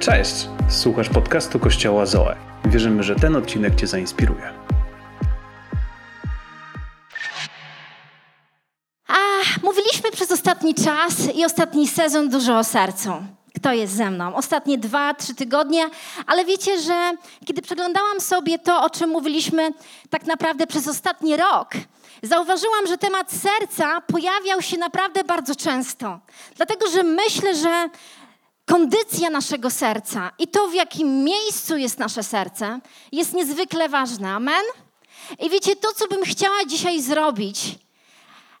Cześć! Słuchasz podcastu Kościoła Zoe. Wierzymy, że ten odcinek Cię zainspiruje. A, mówiliśmy przez ostatni czas i ostatni sezon dużo o sercu. Kto jest ze mną? Ostatnie dwa, trzy tygodnie, ale wiecie, że kiedy przeglądałam sobie to, o czym mówiliśmy tak naprawdę przez ostatni rok, zauważyłam, że temat serca pojawiał się naprawdę bardzo często. Dlatego, że myślę, że kondycja naszego serca i to, w jakim miejscu jest nasze serce, jest niezwykle ważne. Amen? I wiecie, to, co bym chciała dzisiaj zrobić,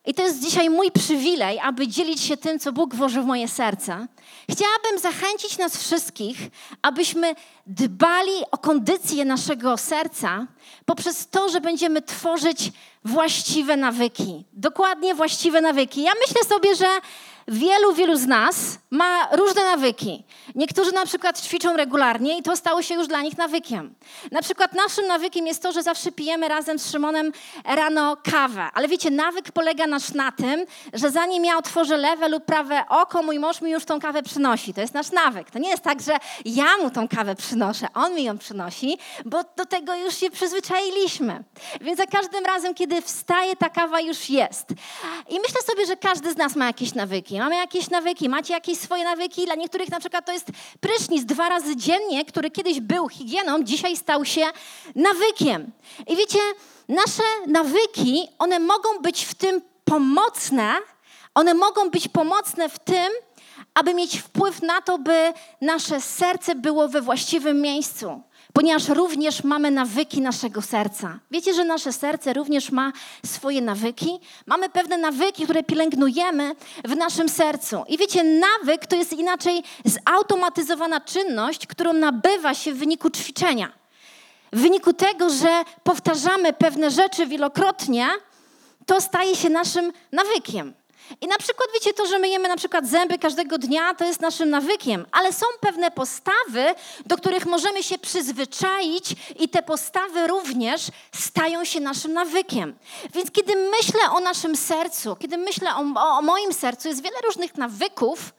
i to jest dzisiaj mój przywilej, aby dzielić się tym, co Bóg włożył w moje serce. Chciałabym zachęcić nas wszystkich, abyśmy dbali o kondycję naszego serca poprzez to, że będziemy tworzyć właściwe nawyki. Dokładnie właściwe nawyki. Ja myślę sobie, że wielu, wielu z nas ma różne nawyki. Niektórzy na przykład ćwiczą regularnie i to stało się już dla nich nawykiem. Na przykład naszym nawykiem jest to, że zawsze pijemy razem z Szymonem rano kawę. Ale wiecie, nawyk polega nasz na tym, że zanim ja otworzę lewe lub prawe oko, mój mąż mi już tą kawę przynosi. To jest nasz nawyk. To nie jest tak, że ja mu tą kawę przynoszę, on mi ją przynosi, bo do tego już się przyzwyczailiśmy. Więc za każdym razem, kiedy wstaje, ta kawa już jest. I myślę sobie, że każdy z nas ma jakieś nawyki. Mamy jakieś nawyki, macie jakieś swoje nawyki. Dla niektórych na przykład to jest prysznic dwa razy dziennie, który kiedyś był higieną, dzisiaj stał się nawykiem. I wiecie, nasze nawyki, one mogą być w tym pomocne, one mogą być pomocne w tym, aby mieć wpływ na to, by nasze serce było we właściwym miejscu ponieważ również mamy nawyki naszego serca. Wiecie, że nasze serce również ma swoje nawyki? Mamy pewne nawyki, które pielęgnujemy w naszym sercu. I wiecie, nawyk to jest inaczej zautomatyzowana czynność, którą nabywa się w wyniku ćwiczenia. W wyniku tego, że powtarzamy pewne rzeczy wielokrotnie, to staje się naszym nawykiem. I na przykład wiecie to, że myjemy na przykład zęby każdego dnia, to jest naszym nawykiem, ale są pewne postawy, do których możemy się przyzwyczaić i te postawy również stają się naszym nawykiem. Więc kiedy myślę o naszym sercu, kiedy myślę o, o, o moim sercu, jest wiele różnych nawyków,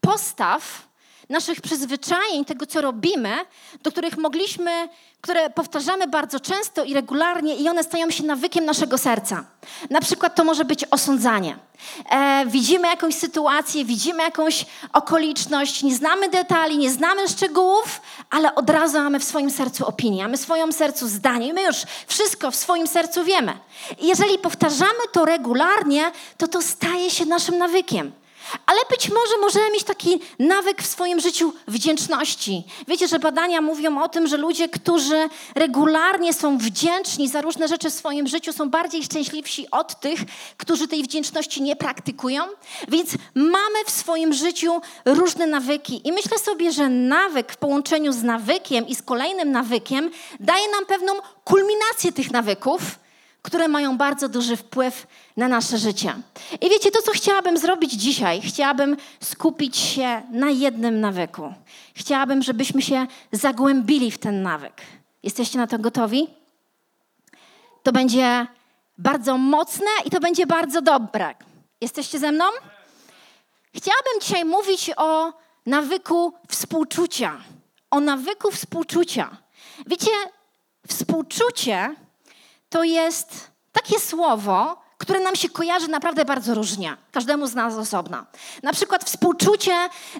postaw, naszych przyzwyczajeń, tego co robimy, do których mogliśmy, które powtarzamy bardzo często i regularnie i one stają się nawykiem naszego serca. Na przykład to może być osądzanie. E, widzimy jakąś sytuację, widzimy jakąś okoliczność, nie znamy detali, nie znamy szczegółów, ale od razu mamy w swoim sercu opinię, mamy w swoim sercu zdanie i my już wszystko w swoim sercu wiemy. I jeżeli powtarzamy to regularnie, to to staje się naszym nawykiem. Ale być może możemy mieć taki nawyk w swoim życiu wdzięczności. Wiecie, że badania mówią o tym, że ludzie, którzy regularnie są wdzięczni za różne rzeczy w swoim życiu, są bardziej szczęśliwsi od tych, którzy tej wdzięczności nie praktykują. Więc mamy w swoim życiu różne nawyki. I myślę sobie, że nawyk w połączeniu z nawykiem i z kolejnym nawykiem daje nam pewną kulminację tych nawyków które mają bardzo duży wpływ na nasze życie. I wiecie, to co chciałabym zrobić dzisiaj, chciałabym skupić się na jednym nawyku. Chciałabym, żebyśmy się zagłębili w ten nawyk. Jesteście na to gotowi? To będzie bardzo mocne i to będzie bardzo dobre. Jesteście ze mną? Chciałabym dzisiaj mówić o nawyku współczucia. O nawyku współczucia. Wiecie, współczucie to jest takie słowo, które nam się kojarzy naprawdę bardzo różnie, każdemu z nas osobna. Na przykład współczucie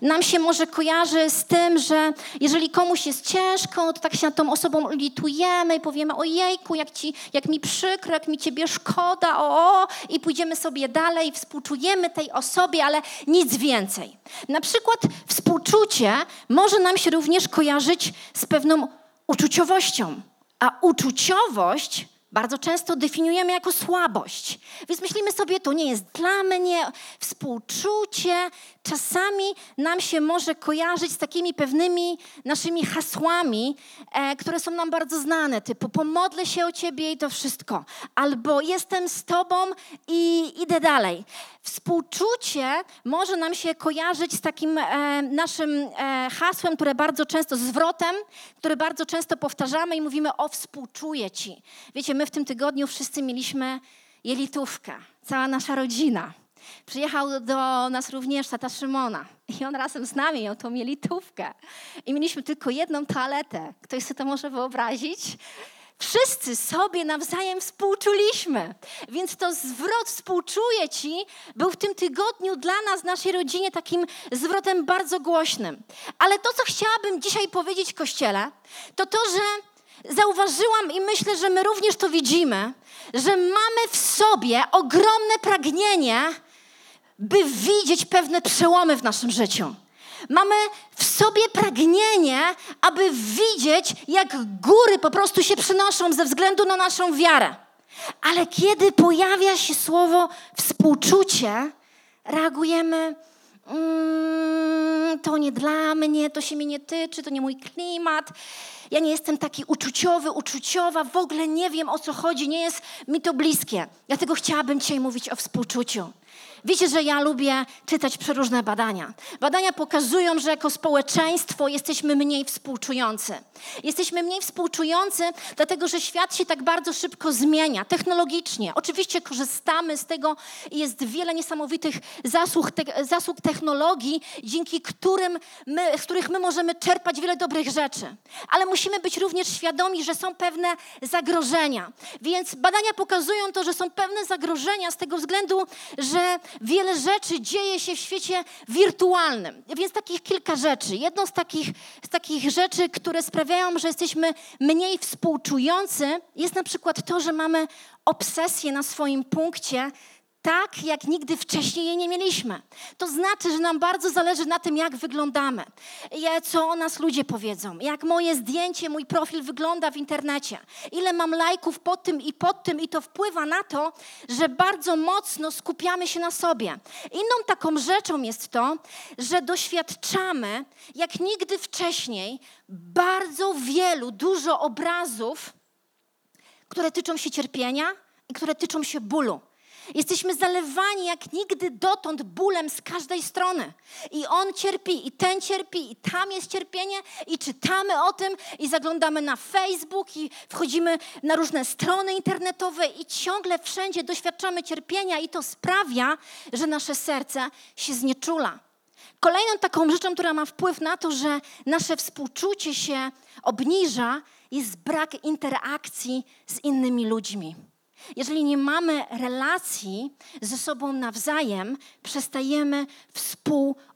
nam się może kojarzy z tym, że jeżeli komuś jest ciężko, to tak się nad tą osobą litujemy i powiemy ojejku, jak, ci, jak mi przykro, jak mi ciebie szkoda, o, o, i pójdziemy sobie dalej współczujemy tej osobie, ale nic więcej. Na przykład współczucie może nam się również kojarzyć z pewną uczuciowością, a uczuciowość bardzo często definiujemy jako słabość. Więc myślimy sobie, to nie jest dla mnie, współczucie. Czasami nam się może kojarzyć z takimi pewnymi naszymi hasłami, e, które są nam bardzo znane, typu pomodlę się o ciebie i to wszystko, albo jestem z tobą i idę dalej. Współczucie może nam się kojarzyć z takim e, naszym e, hasłem, które bardzo często, zwrotem, który bardzo często powtarzamy i mówimy o współczuję ci. Wiecie, my w tym tygodniu wszyscy mieliśmy jelitówkę, cała nasza rodzina. Przyjechał do nas również tata Szymona i on razem z nami miał tą mielitówkę. I mieliśmy tylko jedną toaletę. Ktoś sobie to może wyobrazić? Wszyscy sobie nawzajem współczuliśmy. Więc to zwrot współczuję Ci był w tym tygodniu dla nas, naszej rodzinie, takim zwrotem bardzo głośnym. Ale to, co chciałabym dzisiaj powiedzieć Kościele, to to, że zauważyłam i myślę, że my również to widzimy, że mamy w sobie ogromne pragnienie, by widzieć pewne przełomy w naszym życiu. Mamy w sobie pragnienie, aby widzieć, jak góry po prostu się przynoszą ze względu na naszą wiarę. Ale kiedy pojawia się słowo współczucie, reagujemy, mm, to nie dla mnie, to się mnie nie tyczy, to nie mój klimat. Ja nie jestem taki uczuciowy, uczuciowa, w ogóle nie wiem o co chodzi, nie jest mi to bliskie. Dlatego chciałabym dzisiaj mówić o współczuciu. Wiecie, że ja lubię czytać przeróżne badania. Badania pokazują, że jako społeczeństwo jesteśmy mniej współczujący. Jesteśmy mniej współczujący, dlatego że świat się tak bardzo szybko zmienia, technologicznie. Oczywiście korzystamy z tego i jest wiele niesamowitych zasług, te, zasług technologii, dzięki którym my, z których my możemy czerpać wiele dobrych rzeczy. Ale musimy być również świadomi, że są pewne zagrożenia. Więc badania pokazują to, że są pewne zagrożenia z tego względu, że wiele rzeczy dzieje się w świecie wirtualnym. Więc takich kilka rzeczy. Jedną z takich, z takich rzeczy, które sprawiają, że jesteśmy mniej współczujący, jest na przykład to, że mamy obsesję na swoim punkcie tak, jak nigdy wcześniej jej nie mieliśmy. To znaczy, że nam bardzo zależy na tym, jak wyglądamy, co o nas ludzie powiedzą, jak moje zdjęcie, mój profil wygląda w internecie, ile mam lajków pod tym i pod tym, i to wpływa na to, że bardzo mocno skupiamy się na sobie. Inną taką rzeczą jest to, że doświadczamy, jak nigdy wcześniej, bardzo wielu, dużo obrazów, które tyczą się cierpienia i które tyczą się bólu. Jesteśmy zalewani jak nigdy dotąd bólem z każdej strony. I on cierpi, i ten cierpi, i tam jest cierpienie, i czytamy o tym, i zaglądamy na Facebook, i wchodzimy na różne strony internetowe, i ciągle wszędzie doświadczamy cierpienia, i to sprawia, że nasze serce się znieczula. Kolejną taką rzeczą, która ma wpływ na to, że nasze współczucie się obniża, jest brak interakcji z innymi ludźmi. Jeżeli nie mamy relacji ze sobą nawzajem, przestajemy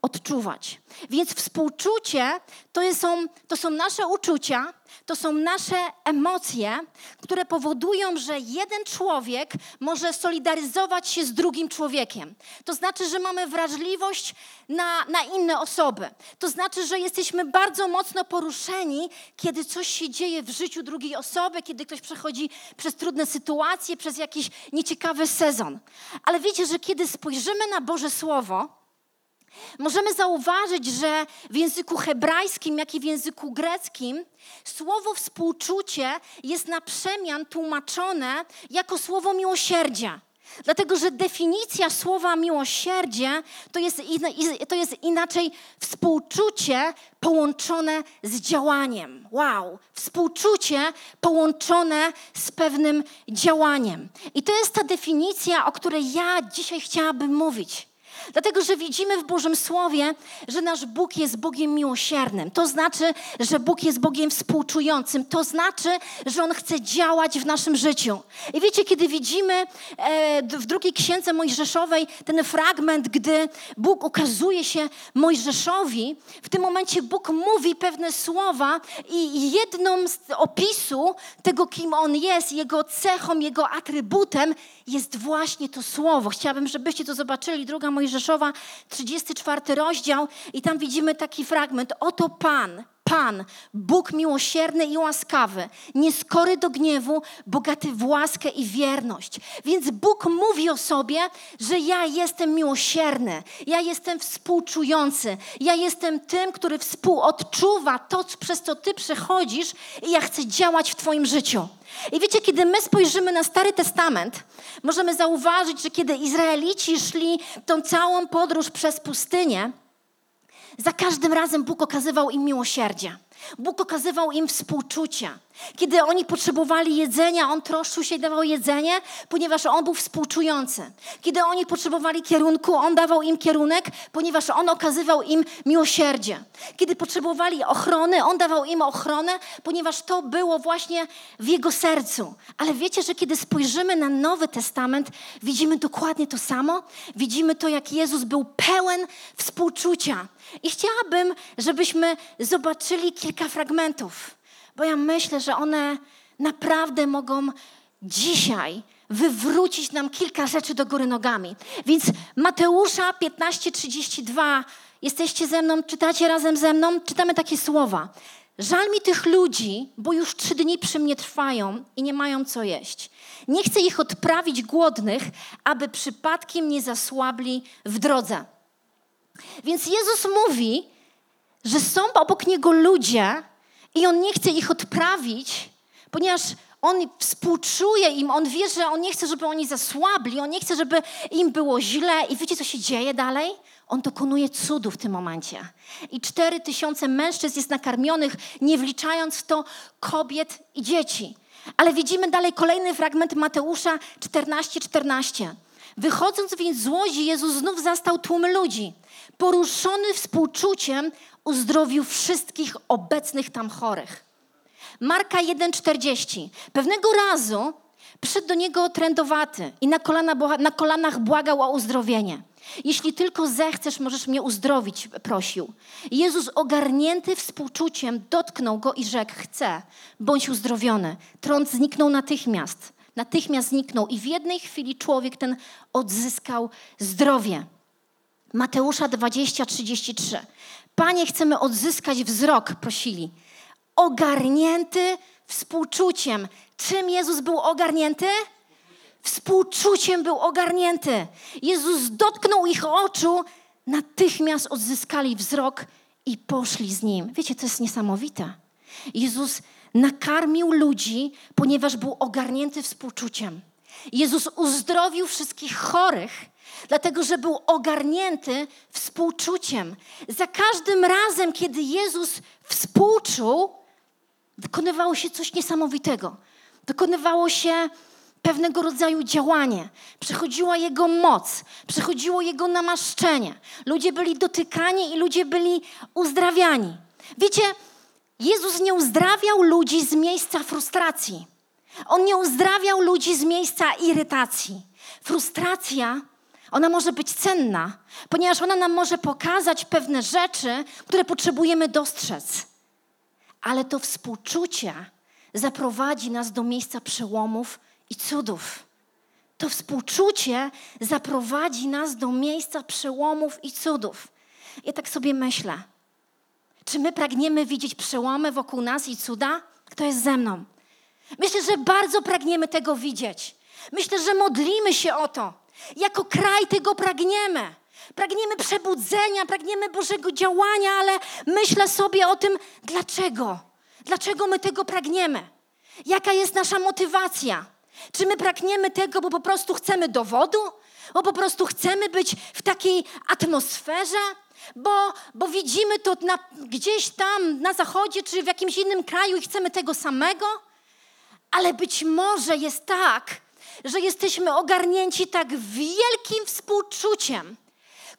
współodczuwać. Więc współczucie to są, to są nasze uczucia, to są nasze emocje, które powodują, że jeden człowiek może solidaryzować się z drugim człowiekiem. To znaczy, że mamy wrażliwość na, na inne osoby. To znaczy, że jesteśmy bardzo mocno poruszeni, kiedy coś się dzieje w życiu drugiej osoby, kiedy ktoś przechodzi przez trudne sytuacje, przez jakiś nieciekawy sezon. Ale wiecie, że kiedy spojrzymy na Boże Słowo, Możemy zauważyć, że w języku hebrajskim, jak i w języku greckim, słowo współczucie jest na przemian tłumaczone jako słowo miłosierdzia. Dlatego, że definicja słowa miłosierdzie to jest, to jest inaczej współczucie połączone z działaniem. Wow, współczucie połączone z pewnym działaniem. I to jest ta definicja, o której ja dzisiaj chciałabym mówić. Dlatego, że widzimy w Bożym Słowie, że nasz Bóg jest Bogiem miłosiernym. To znaczy, że Bóg jest Bogiem współczującym. To znaczy, że On chce działać w naszym życiu. I wiecie, kiedy widzimy e, w drugiej księdze Mojżeszowej ten fragment, gdy Bóg ukazuje się Mojżeszowi, w tym momencie Bóg mówi pewne słowa i jedną z opisu tego, kim On jest, Jego cechą, Jego atrybutem jest właśnie to słowo. Chciałabym, żebyście to zobaczyli. Druga Mojżeszowa Mojżeszowa, 34 rozdział i tam widzimy taki fragment. Oto Pan, Pan, Bóg miłosierny i łaskawy, nieskory do gniewu, bogaty w łaskę i wierność. Więc Bóg mówi o sobie, że ja jestem miłosierny, ja jestem współczujący, ja jestem tym, który współodczuwa to, przez co Ty przechodzisz i ja chcę działać w Twoim życiu. I wiecie, kiedy my spojrzymy na Stary Testament, możemy zauważyć, że kiedy Izraelici szli tą całą podróż przez pustynię, za każdym razem Bóg okazywał im miłosierdzie. Bóg okazywał im współczucie. Kiedy oni potrzebowali jedzenia, On troszczył się i dawał jedzenie, ponieważ On był współczujący. Kiedy oni potrzebowali kierunku, On dawał im kierunek, ponieważ On okazywał im miłosierdzie. Kiedy potrzebowali ochrony, On dawał im ochronę, ponieważ to było właśnie w Jego sercu. Ale wiecie, że kiedy spojrzymy na Nowy Testament, widzimy dokładnie to samo. Widzimy to, jak Jezus był pełen współczucia. I chciałabym, żebyśmy zobaczyli kilka fragmentów bo ja myślę, że one naprawdę mogą dzisiaj wywrócić nam kilka rzeczy do góry nogami. Więc Mateusza 15:32, jesteście ze mną, czytacie razem ze mną, czytamy takie słowa. Żal mi tych ludzi, bo już trzy dni przy mnie trwają i nie mają co jeść. Nie chcę ich odprawić głodnych, aby przypadkiem nie zasłabli w drodze. Więc Jezus mówi, że są obok Niego ludzie, i on nie chce ich odprawić, ponieważ on współczuje im, on wie, że on nie chce, żeby oni zasłabli, on nie chce, żeby im było źle. I wiecie, co się dzieje dalej? On dokonuje cudu w tym momencie. I cztery tysiące mężczyzn jest nakarmionych, nie wliczając w to kobiet i dzieci. Ale widzimy dalej kolejny fragment Mateusza 14:14. 14. Wychodząc więc z łodzi, Jezus znów zastał tłumy ludzi. Poruszony współczuciem, uzdrowił wszystkich obecnych tam chorych. Marka 1,40. Pewnego razu przyszedł do niego trędowaty i na, kolana, na kolanach błagał o uzdrowienie. Jeśli tylko zechcesz, możesz mnie uzdrowić, prosił. Jezus ogarnięty współczuciem dotknął go i rzekł, chcę, bądź uzdrowiony. Trąd zniknął natychmiast. Natychmiast zniknął i w jednej chwili człowiek ten odzyskał zdrowie. Mateusza 20, 33. Panie, chcemy odzyskać wzrok, prosili. Ogarnięty współczuciem. Czym Jezus był ogarnięty? Współczuciem był ogarnięty. Jezus dotknął ich oczu, natychmiast odzyskali wzrok i poszli z nim. Wiecie, to jest niesamowite. Jezus nakarmił ludzi, ponieważ był ogarnięty współczuciem. Jezus uzdrowił wszystkich chorych, dlatego że był ogarnięty współczuciem. Za każdym razem, kiedy Jezus współczuł, wykonywało się coś niesamowitego. Wykonywało się pewnego rodzaju działanie. Przychodziła Jego moc, przychodziło Jego namaszczenie. Ludzie byli dotykani i ludzie byli uzdrawiani. Wiecie, Jezus nie uzdrawiał ludzi z miejsca frustracji. On nie uzdrawiał ludzi z miejsca irytacji. Frustracja, ona może być cenna, ponieważ ona nam może pokazać pewne rzeczy, które potrzebujemy dostrzec. Ale to współczucie zaprowadzi nas do miejsca przełomów i cudów. To współczucie zaprowadzi nas do miejsca przełomów i cudów. Ja tak sobie myślę. Czy my pragniemy widzieć przełomy wokół nas i cuda? Kto jest ze mną? Myślę, że bardzo pragniemy tego widzieć. Myślę, że modlimy się o to. Jako kraj tego pragniemy. Pragniemy przebudzenia, pragniemy Bożego działania, ale myślę sobie o tym, dlaczego? Dlaczego my tego pragniemy? Jaka jest nasza motywacja? Czy my pragniemy tego, bo po prostu chcemy dowodu? Bo po prostu chcemy być w takiej atmosferze? Bo, bo widzimy to na, gdzieś tam na zachodzie czy w jakimś innym kraju i chcemy tego samego? Ale być może jest tak, że jesteśmy ogarnięci tak wielkim współczuciem,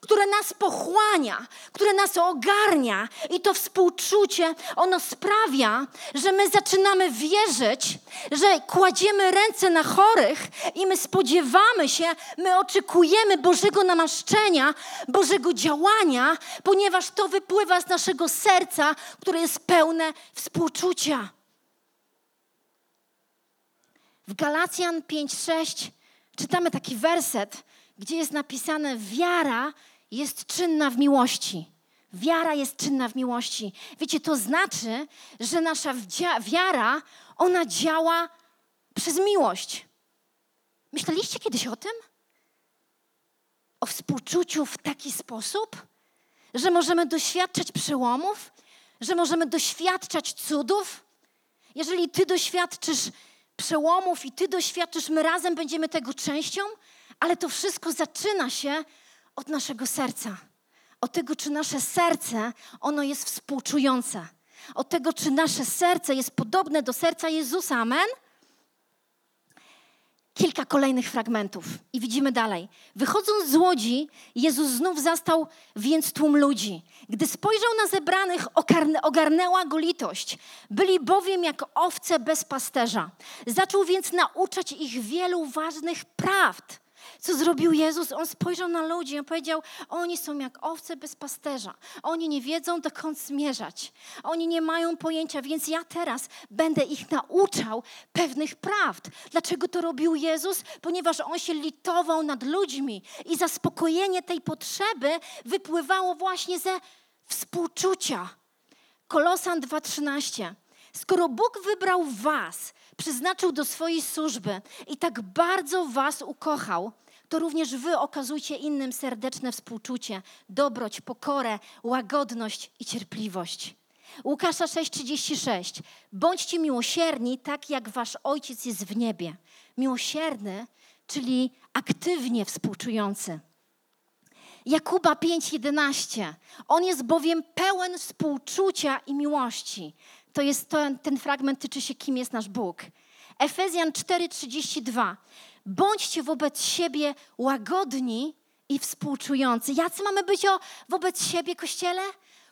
które nas pochłania, które nas ogarnia i to współczucie, ono sprawia, że my zaczynamy wierzyć, że kładziemy ręce na chorych i my spodziewamy się, my oczekujemy Bożego namaszczenia, Bożego działania, ponieważ to wypływa z naszego serca, które jest pełne współczucia. W Galacjan 5:6 czytamy taki werset, gdzie jest napisane: Wiara jest czynna w miłości. Wiara jest czynna w miłości. Wiecie, to znaczy, że nasza wiara, ona działa przez miłość. Myśleliście kiedyś o tym? O współczuciu w taki sposób, że możemy doświadczać przełomów, że możemy doświadczać cudów? Jeżeli ty doświadczysz przełomów i Ty doświadczysz, my razem będziemy tego częścią, ale to wszystko zaczyna się od naszego serca. Od tego, czy nasze serce, ono jest współczujące. od tego, czy nasze serce jest podobne do serca Jezusa. Amen? Kilka kolejnych fragmentów i widzimy dalej. Wychodząc z łodzi, Jezus znów zastał więc tłum ludzi. Gdy spojrzał na zebranych, ogarnęła go litość. Byli bowiem jak owce bez pasterza. Zaczął więc nauczać ich wielu ważnych prawd co zrobił Jezus? On spojrzał na ludzi i powiedział: Oni są jak owce bez pasterza. Oni nie wiedzą, dokąd zmierzać. Oni nie mają pojęcia, więc ja teraz będę ich nauczał pewnych prawd. Dlaczego to robił Jezus? Ponieważ on się litował nad ludźmi i zaspokojenie tej potrzeby wypływało właśnie ze współczucia. Kolosan 2:13. Skoro Bóg wybrał Was, przeznaczył do swojej służby i tak bardzo Was ukochał, to również wy okazujcie innym serdeczne współczucie, dobroć, pokorę, łagodność i cierpliwość. Łukasza 6:36. Bądźcie miłosierni, tak jak wasz ojciec jest w niebie. Miłosierny, czyli aktywnie współczujący. Jakuba 5:11. On jest bowiem pełen współczucia i miłości. To jest ten fragment tyczy się kim jest nasz Bóg. Efezjan 4:32. Bądźcie wobec siebie łagodni i współczujący. Jacy mamy być o, wobec siebie, Kościele?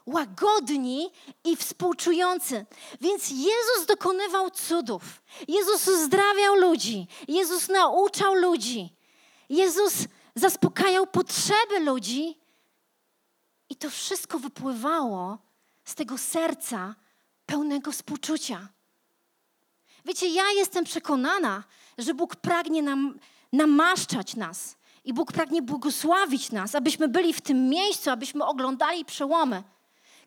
Łagodni i współczujący. Więc Jezus dokonywał cudów. Jezus uzdrawiał ludzi. Jezus nauczał ludzi. Jezus zaspokajał potrzeby ludzi. I to wszystko wypływało z tego serca pełnego współczucia. Wiecie, ja jestem przekonana, że Bóg pragnie nam namaszczać nas i Bóg pragnie błogosławić nas, abyśmy byli w tym miejscu, abyśmy oglądali przełomy.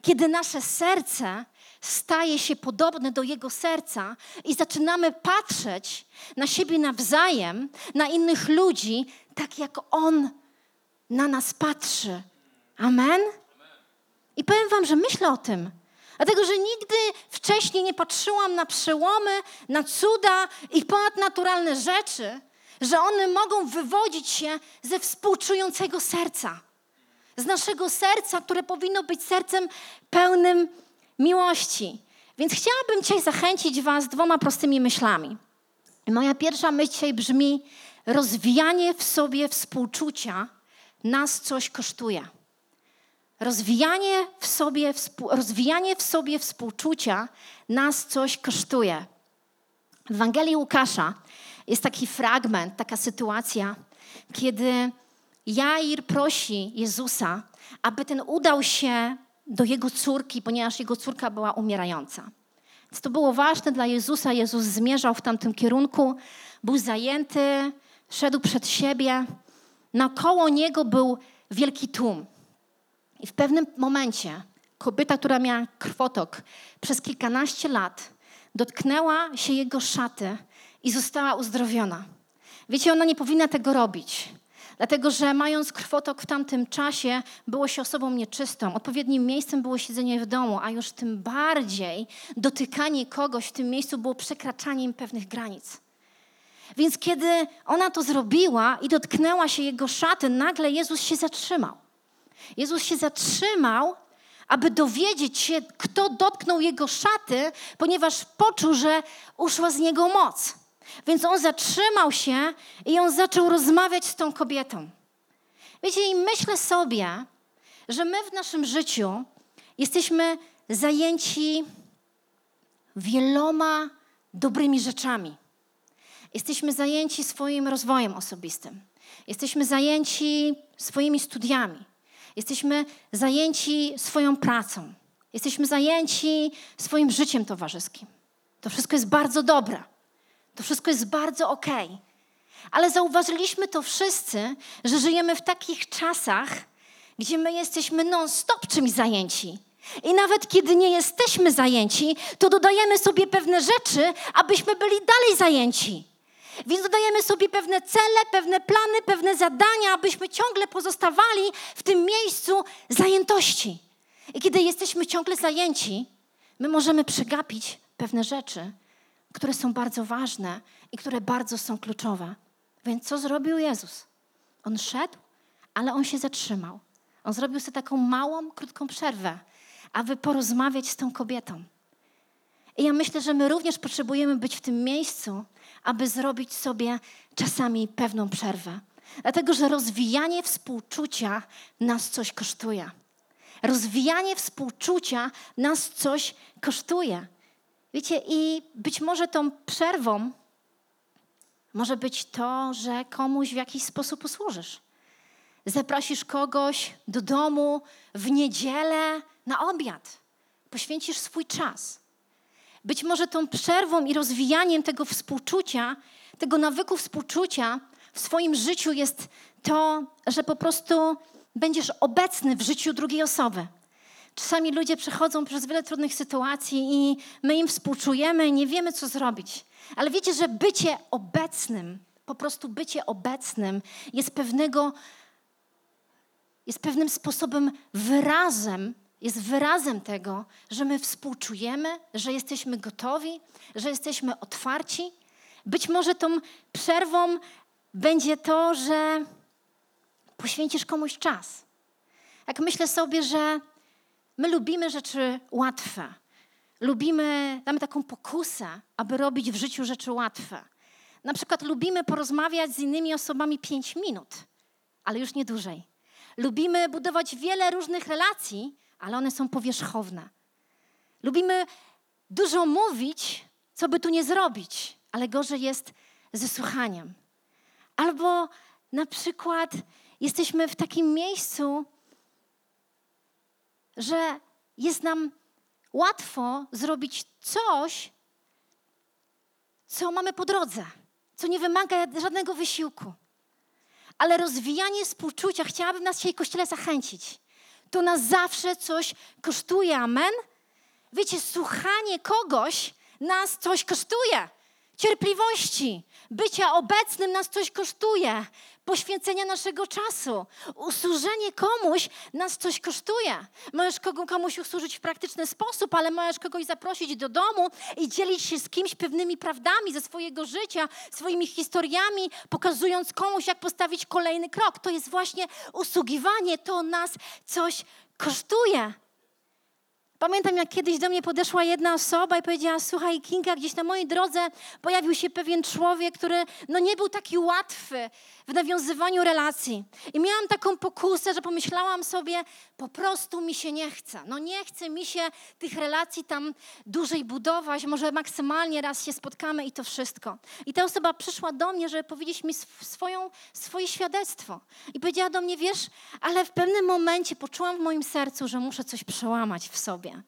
Kiedy nasze serce staje się podobne do Jego serca i zaczynamy patrzeć na siebie nawzajem, na innych ludzi, tak jak On na nas patrzy. Amen? I powiem Wam, że myślę o tym. Dlatego, że nigdy wcześniej nie patrzyłam na przełomy, na cuda i ponadnaturalne rzeczy, że one mogą wywodzić się ze współczującego serca. Z naszego serca, które powinno być sercem pełnym miłości. Więc chciałabym dzisiaj zachęcić Was dwoma prostymi myślami. Moja pierwsza myśl dzisiaj brzmi: rozwijanie w sobie współczucia nas coś kosztuje. Rozwijanie w, sobie, rozwijanie w sobie współczucia nas coś kosztuje. W Ewangelii Łukasza jest taki fragment, taka sytuacja, kiedy Jair prosi Jezusa, aby ten udał się do jego córki, ponieważ jego córka była umierająca. Więc to było ważne dla Jezusa. Jezus zmierzał w tamtym kierunku, był zajęty, szedł przed siebie. Naokoło niego był wielki tłum. I w pewnym momencie kobieta, która miała krwotok przez kilkanaście lat, dotknęła się jego szaty i została uzdrowiona. Wiecie, ona nie powinna tego robić. Dlatego, że mając krwotok w tamtym czasie, było się osobą nieczystą. Odpowiednim miejscem było siedzenie w domu, a już tym bardziej dotykanie kogoś w tym miejscu było przekraczaniem pewnych granic. Więc kiedy ona to zrobiła i dotknęła się jego szaty, nagle Jezus się zatrzymał. Jezus się zatrzymał, aby dowiedzieć się, kto dotknął jego szaty, ponieważ poczuł, że uszła z niego moc. Więc on zatrzymał się i on zaczął rozmawiać z tą kobietą. Wiecie, i myślę sobie, że my w naszym życiu jesteśmy zajęci wieloma dobrymi rzeczami. Jesteśmy zajęci swoim rozwojem osobistym. Jesteśmy zajęci swoimi studiami. Jesteśmy zajęci swoją pracą. Jesteśmy zajęci swoim życiem towarzyskim. To wszystko jest bardzo dobre. To wszystko jest bardzo okej. Okay. Ale zauważyliśmy to wszyscy, że żyjemy w takich czasach, gdzie my jesteśmy non-stop czymś zajęci. I nawet kiedy nie jesteśmy zajęci, to dodajemy sobie pewne rzeczy, abyśmy byli dalej zajęci. Więc dodajemy sobie pewne cele, pewne plany, pewne zadania, abyśmy ciągle pozostawali w tym miejscu zajętości. I kiedy jesteśmy ciągle zajęci, my możemy przegapić pewne rzeczy, które są bardzo ważne i które bardzo są kluczowe. Więc co zrobił Jezus? On szedł, ale on się zatrzymał. On zrobił sobie taką małą, krótką przerwę, aby porozmawiać z tą kobietą. I ja myślę, że my również potrzebujemy być w tym miejscu, aby zrobić sobie czasami pewną przerwę. Dlatego, że rozwijanie współczucia nas coś kosztuje. Rozwijanie współczucia nas coś kosztuje. Wiecie, i być może tą przerwą może być to, że komuś w jakiś sposób usłużysz. Zaprosisz kogoś do domu w niedzielę na obiad. Poświęcisz swój czas. Być może tą przerwą i rozwijaniem tego współczucia, tego nawyku współczucia w swoim życiu jest to, że po prostu będziesz obecny w życiu drugiej osoby. Czasami ludzie przechodzą przez wiele trudnych sytuacji i my im współczujemy nie wiemy, co zrobić. Ale wiecie, że bycie obecnym, po prostu bycie obecnym jest pewnego, jest pewnym sposobem wyrazem, jest wyrazem tego, że my współczujemy, że jesteśmy gotowi, że jesteśmy otwarci. Być może tą przerwą będzie to, że poświęcisz komuś czas. Jak myślę sobie, że my lubimy rzeczy łatwe, lubimy, mamy taką pokusę, aby robić w życiu rzeczy łatwe. Na przykład lubimy porozmawiać z innymi osobami pięć minut, ale już nie dłużej. Lubimy budować wiele różnych relacji, ale one są powierzchowne. Lubimy dużo mówić, co by tu nie zrobić, ale gorzej jest ze słuchaniem. Albo na przykład jesteśmy w takim miejscu, że jest nam łatwo zrobić coś, co mamy po drodze, co nie wymaga żadnego wysiłku. Ale rozwijanie współczucia, chciałabym nas dzisiaj Kościele zachęcić. To nas zawsze coś kosztuje, amen? Wiecie, słuchanie kogoś nas coś kosztuje. Cierpliwości, bycia obecnym nas coś kosztuje poświęcenia naszego czasu. Usłużenie komuś nas coś kosztuje. Możesz komuś usłużyć w praktyczny sposób, ale możesz kogoś zaprosić do domu i dzielić się z kimś pewnymi prawdami ze swojego życia, swoimi historiami, pokazując komuś, jak postawić kolejny krok. To jest właśnie usługiwanie, to nas coś kosztuje. Pamiętam, jak kiedyś do mnie podeszła jedna osoba i powiedziała: Słuchaj, Kinga, gdzieś na mojej drodze pojawił się pewien człowiek, który no, nie był taki łatwy w nawiązywaniu relacji. I miałam taką pokusę, że pomyślałam sobie: Po prostu mi się nie chce. No, nie chce mi się tych relacji tam dłużej budować. Może maksymalnie raz się spotkamy i to wszystko. I ta osoba przyszła do mnie, żeby powiedzieć mi swoją, swoje świadectwo. I powiedziała do mnie: Wiesz, ale w pewnym momencie poczułam w moim sercu, że muszę coś przełamać w sobie.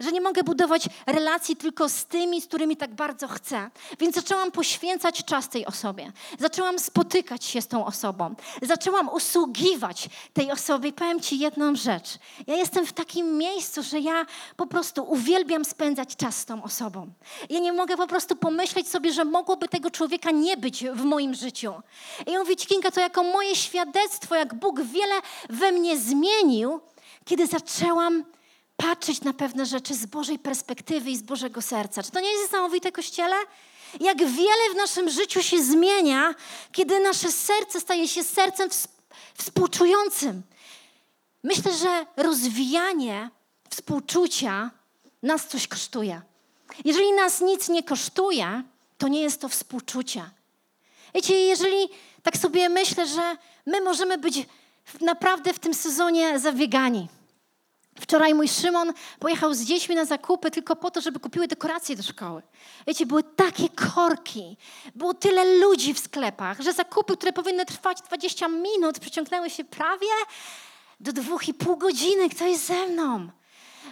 Że nie mogę budować relacji tylko z tymi, z którymi tak bardzo chcę. Więc zaczęłam poświęcać czas tej osobie. Zaczęłam spotykać się z tą osobą. Zaczęłam usługiwać tej osobie. I powiem Ci jedną rzecz. Ja jestem w takim miejscu, że ja po prostu uwielbiam spędzać czas z tą osobą. Ja nie mogę po prostu pomyśleć sobie, że mogłoby tego człowieka nie być w moim życiu. I mówię Ci, Kinga, to jako moje świadectwo, jak Bóg wiele we mnie zmienił, kiedy zaczęłam patrzeć na pewne rzeczy z Bożej perspektywy i z Bożego serca. Czy to nie jest niesamowite, Kościele? Jak wiele w naszym życiu się zmienia, kiedy nasze serce staje się sercem współczującym. Myślę, że rozwijanie współczucia nas coś kosztuje. Jeżeli nas nic nie kosztuje, to nie jest to współczucie. Wiecie, jeżeli tak sobie myślę, że my możemy być naprawdę w tym sezonie zabiegani. Wczoraj mój Szymon pojechał z dziećmi na zakupy tylko po to, żeby kupiły dekoracje do szkoły. Wiecie, były takie korki, było tyle ludzi w sklepach, że zakupy, które powinny trwać 20 minut, przeciągnęły się prawie do dwóch i pół godziny. Kto jest ze mną?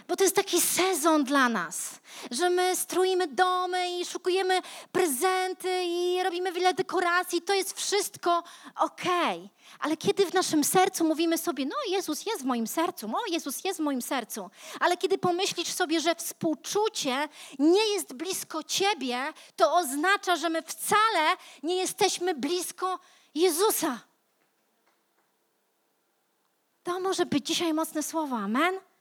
Bo to jest taki sezon dla nas, że my stroimy domy i szukujemy prezenty i robimy wiele dekoracji. To jest wszystko okej. Okay. Ale kiedy w naszym sercu mówimy sobie, no Jezus jest w moim sercu, no Jezus jest w moim sercu, ale kiedy pomyślisz sobie, że współczucie nie jest blisko Ciebie, to oznacza, że my wcale nie jesteśmy blisko Jezusa. To może być dzisiaj mocne słowo, amen?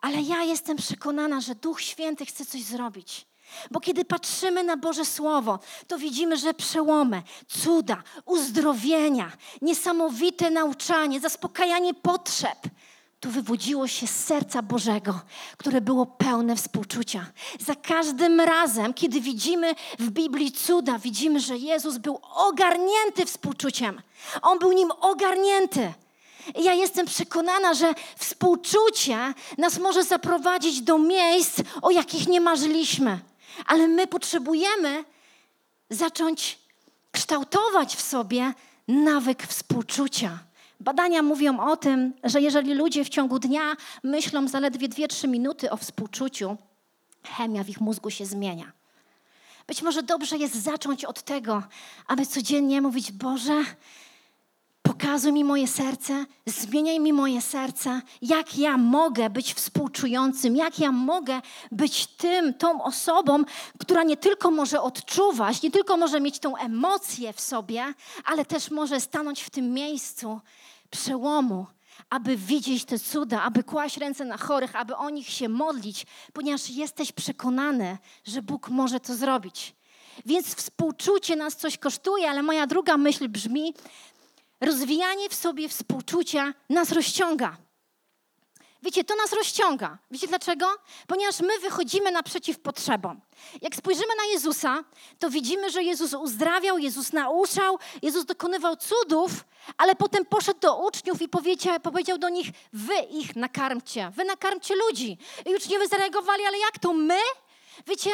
Ale ja jestem przekonana, że Duch Święty chce coś zrobić. Bo kiedy patrzymy na Boże Słowo, to widzimy, że przełomy, cuda, uzdrowienia, niesamowite nauczanie, zaspokajanie potrzeb tu wywodziło się z serca Bożego, które było pełne współczucia. Za każdym razem, kiedy widzimy w Biblii cuda, widzimy, że Jezus był ogarnięty współczuciem. On był nim ogarnięty. I ja jestem przekonana, że współczucie nas może zaprowadzić do miejsc, o jakich nie marzyliśmy. Ale my potrzebujemy zacząć kształtować w sobie nawyk współczucia. Badania mówią o tym, że jeżeli ludzie w ciągu dnia myślą zaledwie 2-3 minuty o współczuciu, chemia w ich mózgu się zmienia. Być może dobrze jest zacząć od tego, aby codziennie mówić: Boże, pokazuj mi moje serce, zmieniaj mi moje serce, jak ja mogę być współczującym, jak ja mogę być tym, tą osobą, która nie tylko może odczuwać, nie tylko może mieć tą emocję w sobie, ale też może stanąć w tym miejscu przełomu, aby widzieć te cuda, aby kłaść ręce na chorych, aby o nich się modlić, ponieważ jesteś przekonany, że Bóg może to zrobić. Więc współczucie nas coś kosztuje, ale moja druga myśl brzmi: rozwijanie w sobie współczucia nas rozciąga. Wiecie, to nas rozciąga. Wiecie dlaczego? Ponieważ my wychodzimy naprzeciw potrzebom. Jak spojrzymy na Jezusa, to widzimy, że Jezus uzdrawiał, Jezus nauczał, Jezus dokonywał cudów, ale potem poszedł do uczniów i powiedział, powiedział do nich: Wy ich nakarmcie, wy nakarmcie ludzi. I uczniowie zareagowali, ale jak to my? Wiecie,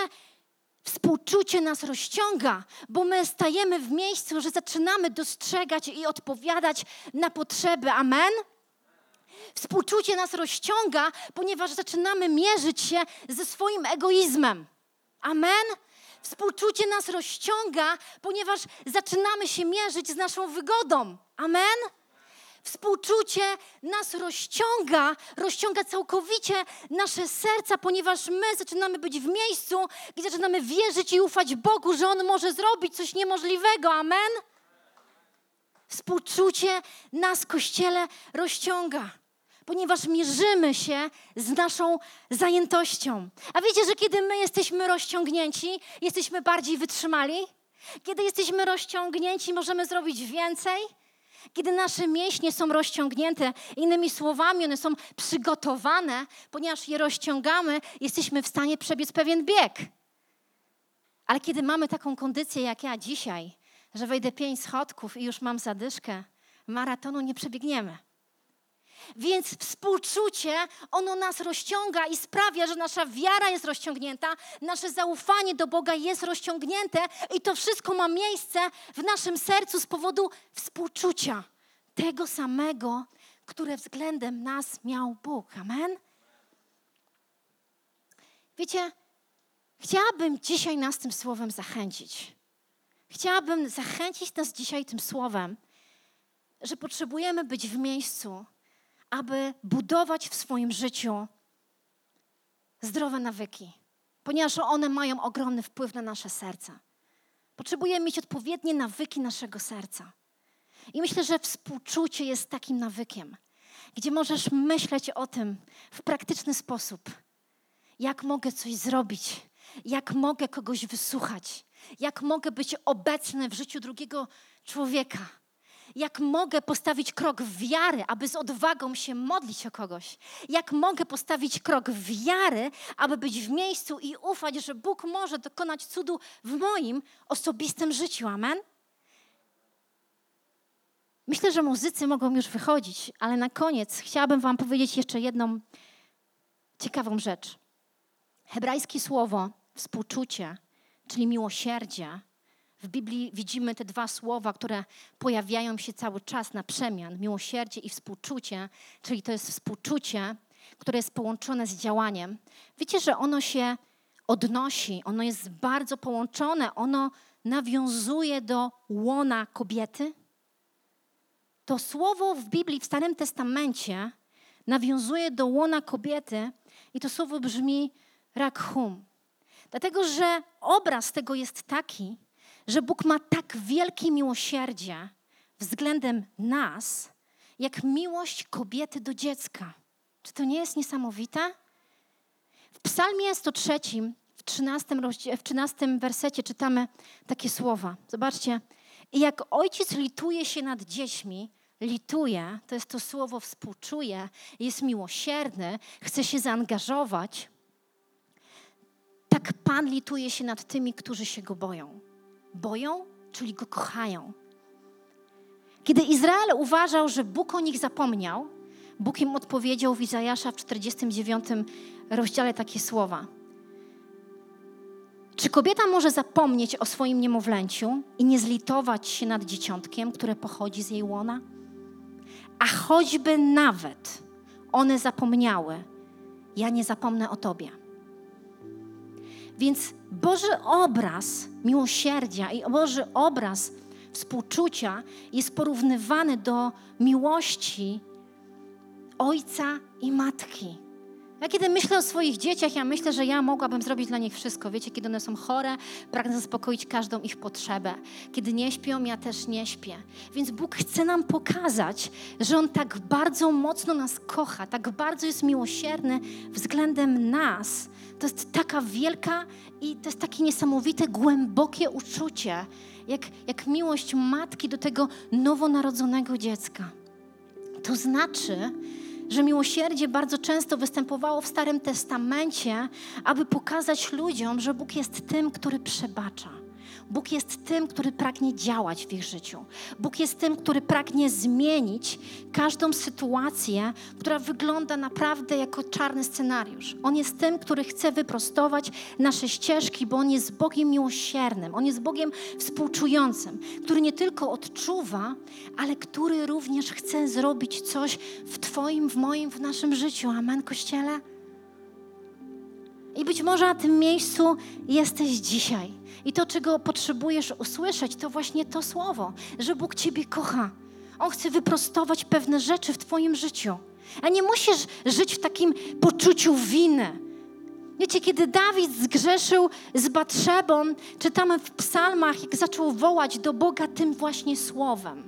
Współczucie nas rozciąga, bo my stajemy w miejscu, że zaczynamy dostrzegać i odpowiadać na potrzeby. Amen? Współczucie nas rozciąga, ponieważ zaczynamy mierzyć się ze swoim egoizmem. Amen? Współczucie nas rozciąga, ponieważ zaczynamy się mierzyć z naszą wygodą. Amen? Współczucie nas rozciąga, rozciąga całkowicie nasze serca, ponieważ my zaczynamy być w miejscu, gdzie zaczynamy wierzyć i ufać Bogu, że On może zrobić coś niemożliwego. Amen? Współczucie nas, Kościele, rozciąga ponieważ mierzymy się z naszą zajętością. A wiecie, że kiedy my jesteśmy rozciągnięci, jesteśmy bardziej wytrzymali? Kiedy jesteśmy rozciągnięci, możemy zrobić więcej? Kiedy nasze mięśnie są rozciągnięte, innymi słowami, one są przygotowane, ponieważ je rozciągamy, jesteśmy w stanie przebiec pewien bieg. Ale kiedy mamy taką kondycję jak ja dzisiaj, że wejdę pięć schodków i już mam zadyszkę, maratonu nie przebiegniemy. Więc współczucie, ono nas rozciąga i sprawia, że nasza wiara jest rozciągnięta, nasze zaufanie do Boga jest rozciągnięte i to wszystko ma miejsce w naszym sercu z powodu współczucia. Tego samego, które względem nas miał Bóg. Amen? Wiecie, chciałabym dzisiaj nas tym słowem zachęcić. Chciałabym zachęcić nas dzisiaj tym słowem, że potrzebujemy być w miejscu, aby budować w swoim życiu zdrowe nawyki, ponieważ one mają ogromny wpływ na nasze serca. Potrzebujemy mieć odpowiednie nawyki naszego serca. I myślę, że współczucie jest takim nawykiem, gdzie możesz myśleć o tym w praktyczny sposób. Jak mogę coś zrobić? Jak mogę kogoś wysłuchać? Jak mogę być obecny w życiu drugiego człowieka? Jak mogę postawić krok wiary, aby z odwagą się modlić o kogoś? Jak mogę postawić krok wiary, aby być w miejscu i ufać, że Bóg może dokonać cudu w moim osobistym życiu? Amen? Myślę, że muzycy mogą już wychodzić, ale na koniec chciałabym Wam powiedzieć jeszcze jedną ciekawą rzecz. Hebrajskie słowo współczucie, czyli miłosierdzie, w Biblii widzimy te dwa słowa, które pojawiają się cały czas na przemian: miłosierdzie i współczucie, czyli to jest współczucie, które jest połączone z działaniem. Wiecie, że ono się odnosi, ono jest bardzo połączone, ono nawiązuje do łona kobiety. To słowo w Biblii, w Starym Testamencie, nawiązuje do łona kobiety i to słowo brzmi rakhum. Dlatego, że obraz tego jest taki, że Bóg ma tak wielkie miłosierdzie względem nas, jak miłość kobiety do dziecka. Czy to nie jest niesamowite? W Psalmie 103, w 13, w 13 wersecie czytamy takie słowa. Zobaczcie. I jak ojciec lituje się nad dziećmi, lituje, to jest to słowo współczuje, jest miłosierny, chce się zaangażować, tak Pan lituje się nad tymi, którzy się Go boją. Boją, czyli Go kochają. Kiedy Izrael uważał, że Bóg o nich zapomniał, Bóg im odpowiedział w Izajasza w 49 rozdziale takie słowa. Czy kobieta może zapomnieć o swoim niemowlęciu i nie zlitować się nad dzieciątkiem, które pochodzi z jej łona? A choćby nawet one zapomniały, ja nie zapomnę o Tobie. Więc Boży obraz miłosierdzia i Boży obraz współczucia jest porównywany do miłości ojca i matki. Ja kiedy myślę o swoich dzieciach, ja myślę, że ja mogłabym zrobić dla nich wszystko. Wiecie, kiedy one są chore, pragnę zaspokoić każdą ich potrzebę. Kiedy nie śpią, ja też nie śpię. Więc Bóg chce nam pokazać, że On tak bardzo mocno nas kocha, tak bardzo jest miłosierny względem nas. To jest taka wielka i to jest takie niesamowite, głębokie uczucie, jak, jak miłość matki do tego nowonarodzonego dziecka. To znaczy, że miłosierdzie bardzo często występowało w Starym Testamencie, aby pokazać ludziom, że Bóg jest tym, który przebacza. Bóg jest tym, który pragnie działać w ich życiu. Bóg jest tym, który pragnie zmienić każdą sytuację, która wygląda naprawdę jako czarny scenariusz. On jest tym, który chce wyprostować nasze ścieżki, bo On jest Bogiem miłosiernym, On jest Bogiem współczującym, który nie tylko odczuwa, ale który również chce zrobić coś w Twoim, w moim, w naszym życiu. Amen, Kościele? I być może na tym miejscu jesteś dzisiaj. I to, czego potrzebujesz usłyszeć, to właśnie to słowo, że Bóg Ciebie kocha. On chce wyprostować pewne rzeczy w Twoim życiu. A nie musisz żyć w takim poczuciu winy. Wiecie, kiedy Dawid zgrzeszył z Batrzebą, czytamy w psalmach, jak zaczął wołać do Boga tym właśnie słowem.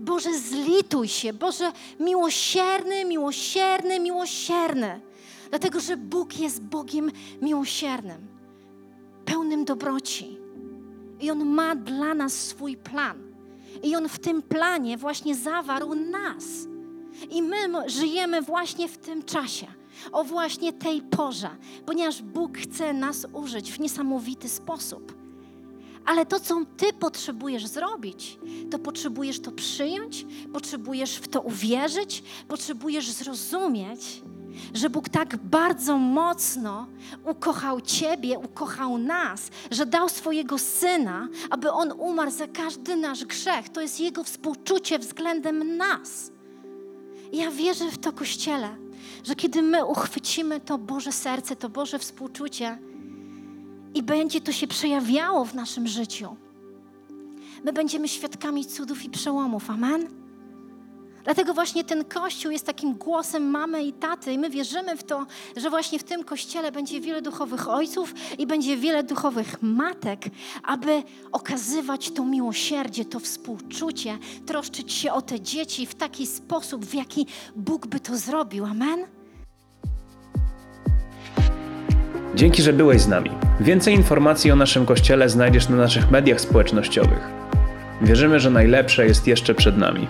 Boże, zlituj się, Boże, miłosierny, miłosierny, miłosierny. Dlatego, że Bóg jest Bogiem miłosiernym, pełnym dobroci. I On ma dla nas swój plan. I On w tym planie właśnie zawarł nas. I my żyjemy właśnie w tym czasie, o właśnie tej porze, ponieważ Bóg chce nas użyć w niesamowity sposób. Ale to, co Ty potrzebujesz zrobić, to potrzebujesz to przyjąć, potrzebujesz w to uwierzyć, potrzebujesz zrozumieć, że Bóg tak bardzo mocno ukochał Ciebie, ukochał nas, że dał swojego Syna, aby On umarł za każdy nasz grzech. To jest Jego współczucie względem nas. Ja wierzę w to, Kościele, że kiedy my uchwycimy to Boże serce, to Boże współczucie i będzie to się przejawiało w naszym życiu, my będziemy świadkami cudów i przełomów. Amen? Dlatego właśnie ten kościół jest takim głosem mamy i taty, i my wierzymy w to, że właśnie w tym kościele będzie wiele duchowych ojców i będzie wiele duchowych matek, aby okazywać to miłosierdzie, to współczucie, troszczyć się o te dzieci w taki sposób, w jaki Bóg by to zrobił. Amen. Dzięki, że byłeś z nami. Więcej informacji o naszym kościele znajdziesz na naszych mediach społecznościowych. Wierzymy, że najlepsze jest jeszcze przed nami.